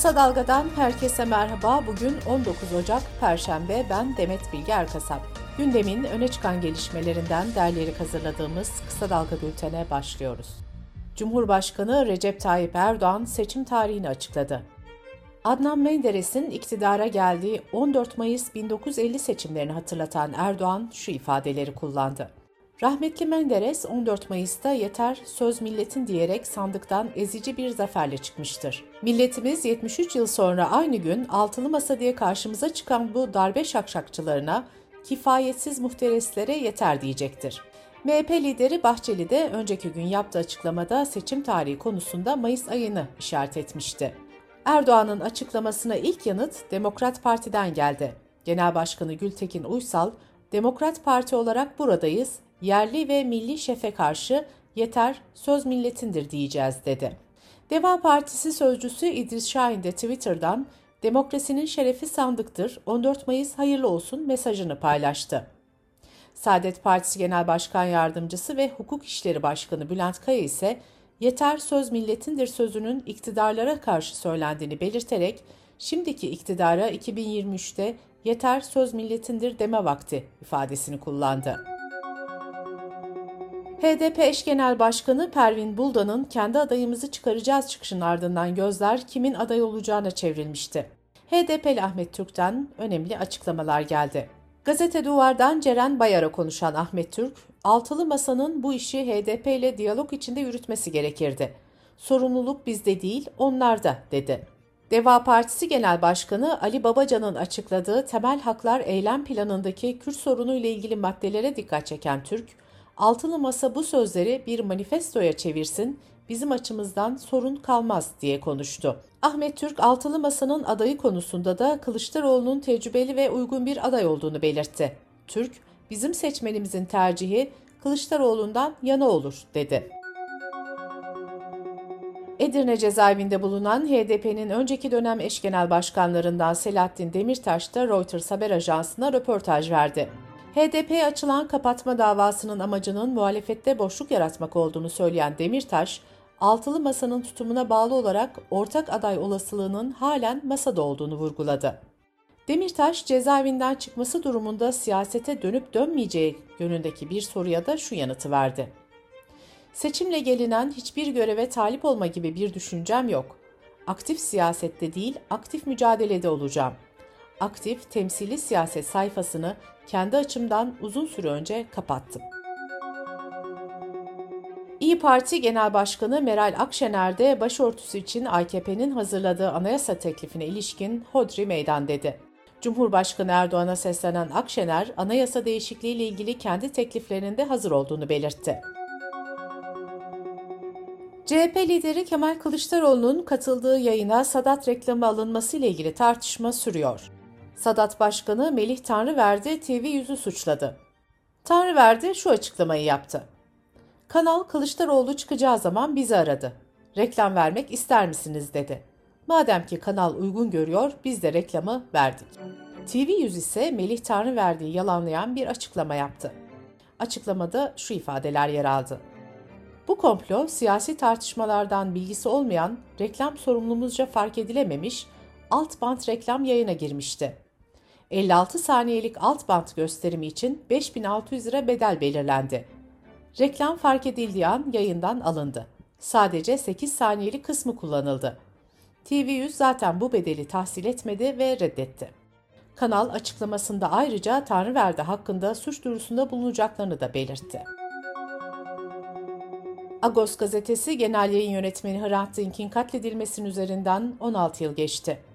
Kısa Dalga'dan herkese merhaba. Bugün 19 Ocak Perşembe. Ben Demet Bilge Erkasap. Gündemin öne çıkan gelişmelerinden derleyerek hazırladığımız Kısa Dalga bültene başlıyoruz. Cumhurbaşkanı Recep Tayyip Erdoğan seçim tarihini açıkladı. Adnan Menderes'in iktidara geldiği 14 Mayıs 1950 seçimlerini hatırlatan Erdoğan şu ifadeleri kullandı. Rahmetli Menderes 14 Mayıs'ta yeter söz milletin diyerek sandıktan ezici bir zaferle çıkmıştır. Milletimiz 73 yıl sonra aynı gün altılı masa diye karşımıza çıkan bu darbe şakşakçılarına, kifayetsiz muhtereslere yeter diyecektir. MHP lideri Bahçeli de önceki gün yaptığı açıklamada seçim tarihi konusunda Mayıs ayını işaret etmişti. Erdoğan'ın açıklamasına ilk yanıt Demokrat Parti'den geldi. Genel Başkanı Gültekin Uysal, Demokrat Parti olarak buradayız, yerli ve milli şefe karşı yeter söz milletindir diyeceğiz dedi. Deva Partisi sözcüsü İdris Şahin de Twitter'dan demokrasinin şerefi sandıktır 14 Mayıs hayırlı olsun mesajını paylaştı. Saadet Partisi Genel Başkan Yardımcısı ve Hukuk İşleri Başkanı Bülent Kaya ise yeter söz milletindir sözünün iktidarlara karşı söylendiğini belirterek şimdiki iktidara 2023'te yeter söz milletindir deme vakti ifadesini kullandı. HDP eş genel başkanı Pervin Buldan'ın kendi adayımızı çıkaracağız çıkışının ardından gözler kimin aday olacağına çevrilmişti. HDP'li Ahmet Türk'ten önemli açıklamalar geldi. Gazete Duvar'dan Ceren Bayar'a konuşan Ahmet Türk, altılı masanın bu işi HDP ile diyalog içinde yürütmesi gerekirdi. Sorumluluk bizde değil, onlarda, dedi. Deva Partisi Genel Başkanı Ali Babacan'ın açıkladığı temel haklar eylem planındaki Kürt sorunu ile ilgili maddelere dikkat çeken Türk, Altılı Masa bu sözleri bir manifestoya çevirsin, bizim açımızdan sorun kalmaz diye konuştu. Ahmet Türk, Altılı Masa'nın adayı konusunda da Kılıçdaroğlu'nun tecrübeli ve uygun bir aday olduğunu belirtti. Türk, bizim seçmenimizin tercihi Kılıçdaroğlu'ndan yana olur, dedi. Edirne cezaevinde bulunan HDP'nin önceki dönem eş genel başkanlarından Selahattin Demirtaş da Reuters haber ajansına röportaj verdi. HDP'ye açılan kapatma davasının amacının muhalefette boşluk yaratmak olduğunu söyleyen Demirtaş, altılı masanın tutumuna bağlı olarak ortak aday olasılığının halen masada olduğunu vurguladı. Demirtaş cezaevinden çıkması durumunda siyasete dönüp dönmeyeceği yönündeki bir soruya da şu yanıtı verdi. Seçimle gelinen hiçbir göreve talip olma gibi bir düşüncem yok. Aktif siyasette değil, aktif mücadelede olacağım. Aktif temsili siyaset sayfasını kendi açımdan uzun süre önce kapattım. İyi Parti Genel Başkanı Meral Akşener de başörtüsü için AKP'nin hazırladığı anayasa teklifine ilişkin hodri meydan dedi. Cumhurbaşkanı Erdoğan'a seslenen Akşener, anayasa değişikliği ile ilgili kendi tekliflerinin de hazır olduğunu belirtti. CHP lideri Kemal Kılıçdaroğlu'nun katıldığı yayına Sadat reklamı alınması ile ilgili tartışma sürüyor. Sadat Başkanı Melih Tanrıverdi TV yüzü suçladı. Tanrıverdi şu açıklamayı yaptı. Kanal Kılıçdaroğlu çıkacağı zaman bizi aradı. Reklam vermek ister misiniz dedi. Madem ki kanal uygun görüyor biz de reklamı verdik. TV yüz ise Melih Tanrıverdi'yi yalanlayan bir açıklama yaptı. Açıklamada şu ifadeler yer aldı. Bu komplo siyasi tartışmalardan bilgisi olmayan, reklam sorumlumuzca fark edilememiş, alt bant reklam yayına girmişti. 56 saniyelik alt bant gösterimi için 5600 lira bedel belirlendi. Reklam fark edildiği an yayından alındı. Sadece 8 saniyelik kısmı kullanıldı. TV100 zaten bu bedeli tahsil etmedi ve reddetti. Kanal açıklamasında ayrıca Tanrıverdi hakkında suç duyurusunda bulunacaklarını da belirtti. Agos gazetesi genel yayın yönetmeni Hrant Dink'in katledilmesinin üzerinden 16 yıl geçti.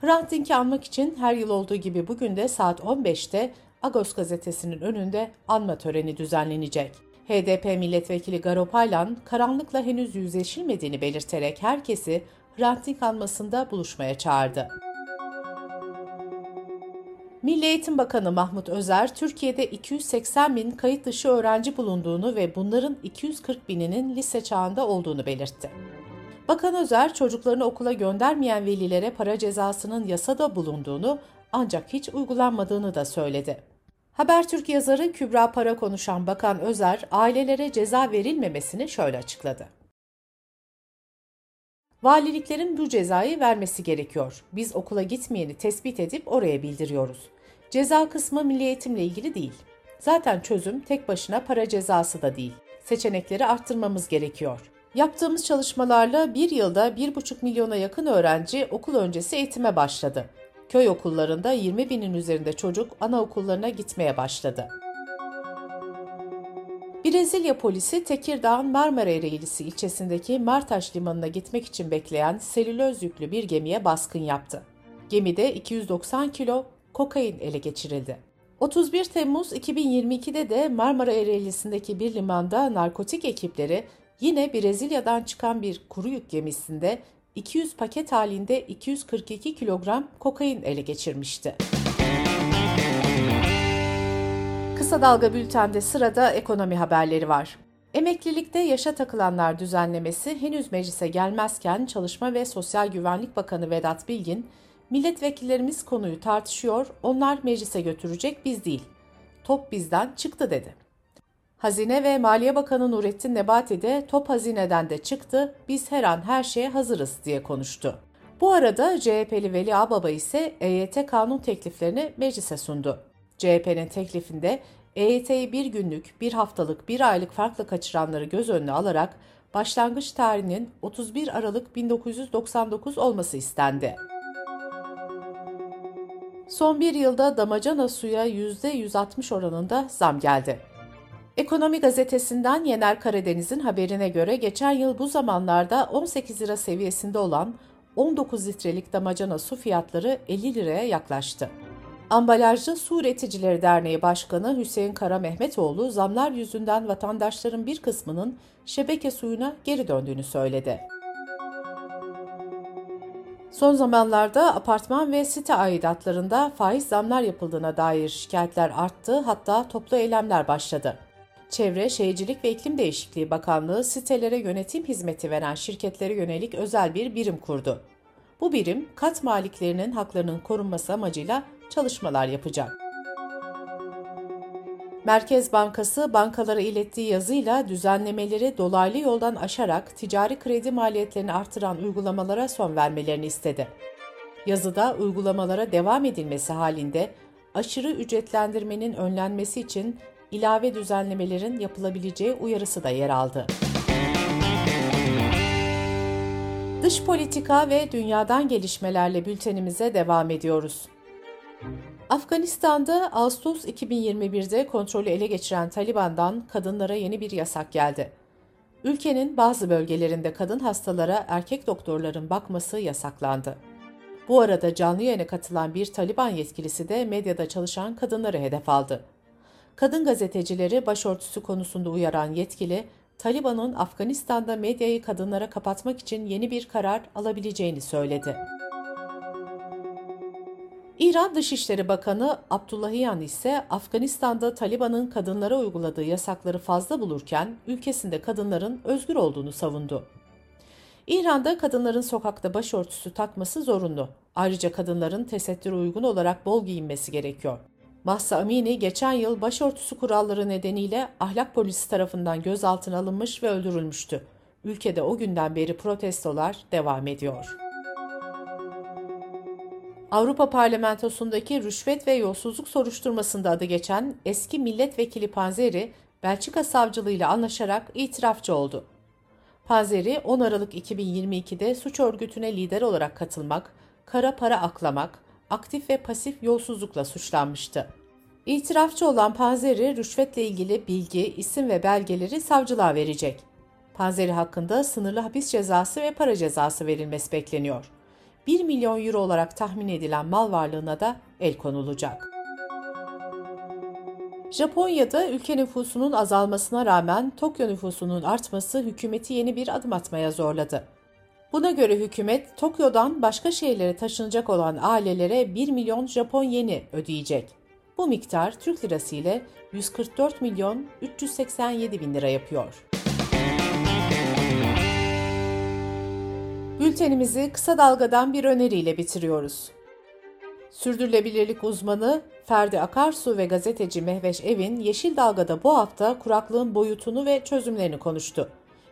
Hrant Dink'i anmak için her yıl olduğu gibi bugün de saat 15'te Agos gazetesinin önünde anma töreni düzenlenecek. HDP milletvekili Garo Paylan, karanlıkla henüz yüzleşilmediğini belirterek herkesi Hrant Dink anmasında buluşmaya çağırdı. Milli Eğitim Bakanı Mahmut Özer, Türkiye'de 280 bin kayıt dışı öğrenci bulunduğunu ve bunların 240 bininin lise çağında olduğunu belirtti. Bakan Özer, çocuklarını okula göndermeyen velilere para cezasının yasada bulunduğunu ancak hiç uygulanmadığını da söyledi. Habertürk yazarı Kübra Para konuşan Bakan Özer, ailelere ceza verilmemesini şöyle açıkladı. Valiliklerin bu cezayı vermesi gerekiyor. Biz okula gitmeyeni tespit edip oraya bildiriyoruz. Ceza kısmı milli eğitimle ilgili değil. Zaten çözüm tek başına para cezası da değil. Seçenekleri arttırmamız gerekiyor. Yaptığımız çalışmalarla bir yılda 1,5 milyona yakın öğrenci okul öncesi eğitime başladı. Köy okullarında 20 binin üzerinde çocuk anaokullarına gitmeye başladı. Brezilya polisi Tekirdağ'ın Marmara Ereğlisi ilçesindeki Martaş Limanı'na gitmek için bekleyen selüloz yüklü bir gemiye baskın yaptı. Gemide 290 kilo kokain ele geçirildi. 31 Temmuz 2022'de de Marmara Ereğlisi'ndeki bir limanda narkotik ekipleri yine Brezilya'dan çıkan bir kuru yük gemisinde 200 paket halinde 242 kilogram kokain ele geçirmişti. Kısa Dalga Bülten'de sırada ekonomi haberleri var. Emeklilikte yaşa takılanlar düzenlemesi henüz meclise gelmezken Çalışma ve Sosyal Güvenlik Bakanı Vedat Bilgin, milletvekillerimiz konuyu tartışıyor, onlar meclise götürecek biz değil. Top bizden çıktı dedi. Hazine ve Maliye Bakanı Nurettin Nebati de top hazineden de çıktı, biz her an her şeye hazırız diye konuştu. Bu arada CHP'li Veli Ağbaba ise EYT kanun tekliflerini meclise sundu. CHP'nin teklifinde EYT'yi bir günlük, bir haftalık, bir aylık farklı kaçıranları göz önüne alarak başlangıç tarihinin 31 Aralık 1999 olması istendi. Son bir yılda damacana suya %160 oranında zam geldi. Ekonomi gazetesinden Yener Karadeniz'in haberine göre geçen yıl bu zamanlarda 18 lira seviyesinde olan 19 litrelik damacana su fiyatları 50 liraya yaklaştı. Ambalajlı Su Üreticileri Derneği Başkanı Hüseyin Kara Mehmetoğlu zamlar yüzünden vatandaşların bir kısmının şebeke suyuna geri döndüğünü söyledi. Son zamanlarda apartman ve site aidatlarında faiz zamlar yapıldığına dair şikayetler arttı, hatta toplu eylemler başladı. Çevre, Şehircilik ve İklim Değişikliği Bakanlığı sitelere yönetim hizmeti veren şirketlere yönelik özel bir birim kurdu. Bu birim kat maliklerinin haklarının korunması amacıyla çalışmalar yapacak. Merkez Bankası bankalara ilettiği yazıyla düzenlemeleri dolaylı yoldan aşarak ticari kredi maliyetlerini artıran uygulamalara son vermelerini istedi. Yazıda uygulamalara devam edilmesi halinde aşırı ücretlendirmenin önlenmesi için ilave düzenlemelerin yapılabileceği uyarısı da yer aldı. Dış politika ve dünyadan gelişmelerle bültenimize devam ediyoruz. Afganistan'da Ağustos 2021'de kontrolü ele geçiren Taliban'dan kadınlara yeni bir yasak geldi. Ülkenin bazı bölgelerinde kadın hastalara erkek doktorların bakması yasaklandı. Bu arada canlı yayına katılan bir Taliban yetkilisi de medyada çalışan kadınları hedef aldı. Kadın gazetecileri başörtüsü konusunda uyaran yetkili, Taliban'ın Afganistan'da medyayı kadınlara kapatmak için yeni bir karar alabileceğini söyledi. İran Dışişleri Bakanı Abdullahiyan ise Afganistan'da Taliban'ın kadınlara uyguladığı yasakları fazla bulurken ülkesinde kadınların özgür olduğunu savundu. İran'da kadınların sokakta başörtüsü takması zorunlu. Ayrıca kadınların tesettüre uygun olarak bol giyinmesi gerekiyor. Mahsa Amini geçen yıl başörtüsü kuralları nedeniyle ahlak polisi tarafından gözaltına alınmış ve öldürülmüştü. Ülkede o günden beri protestolar devam ediyor. Avrupa Parlamentosu'ndaki rüşvet ve yolsuzluk soruşturmasında adı geçen eski milletvekili Panzeri, Belçika savcılığıyla anlaşarak itirafçı oldu. Panzeri 10 Aralık 2022'de suç örgütüne lider olarak katılmak, kara para aklamak, aktif ve pasif yolsuzlukla suçlanmıştı. İtirafçı olan Panzeri rüşvetle ilgili bilgi, isim ve belgeleri savcılığa verecek. Panzeri hakkında sınırlı hapis cezası ve para cezası verilmesi bekleniyor. 1 milyon euro olarak tahmin edilen mal varlığına da el konulacak. Japonya'da ülke nüfusunun azalmasına rağmen Tokyo nüfusunun artması hükümeti yeni bir adım atmaya zorladı. Buna göre hükümet Tokyo'dan başka şehirlere taşınacak olan ailelere 1 milyon Japon yeni ödeyecek. Bu miktar Türk lirası ile 144 milyon 387 bin lira yapıyor. Bültenimizi kısa dalgadan bir öneriyle bitiriyoruz. Sürdürülebilirlik uzmanı Ferdi Akarsu ve gazeteci Mehveş Evin Yeşil Dalga'da bu hafta kuraklığın boyutunu ve çözümlerini konuştu.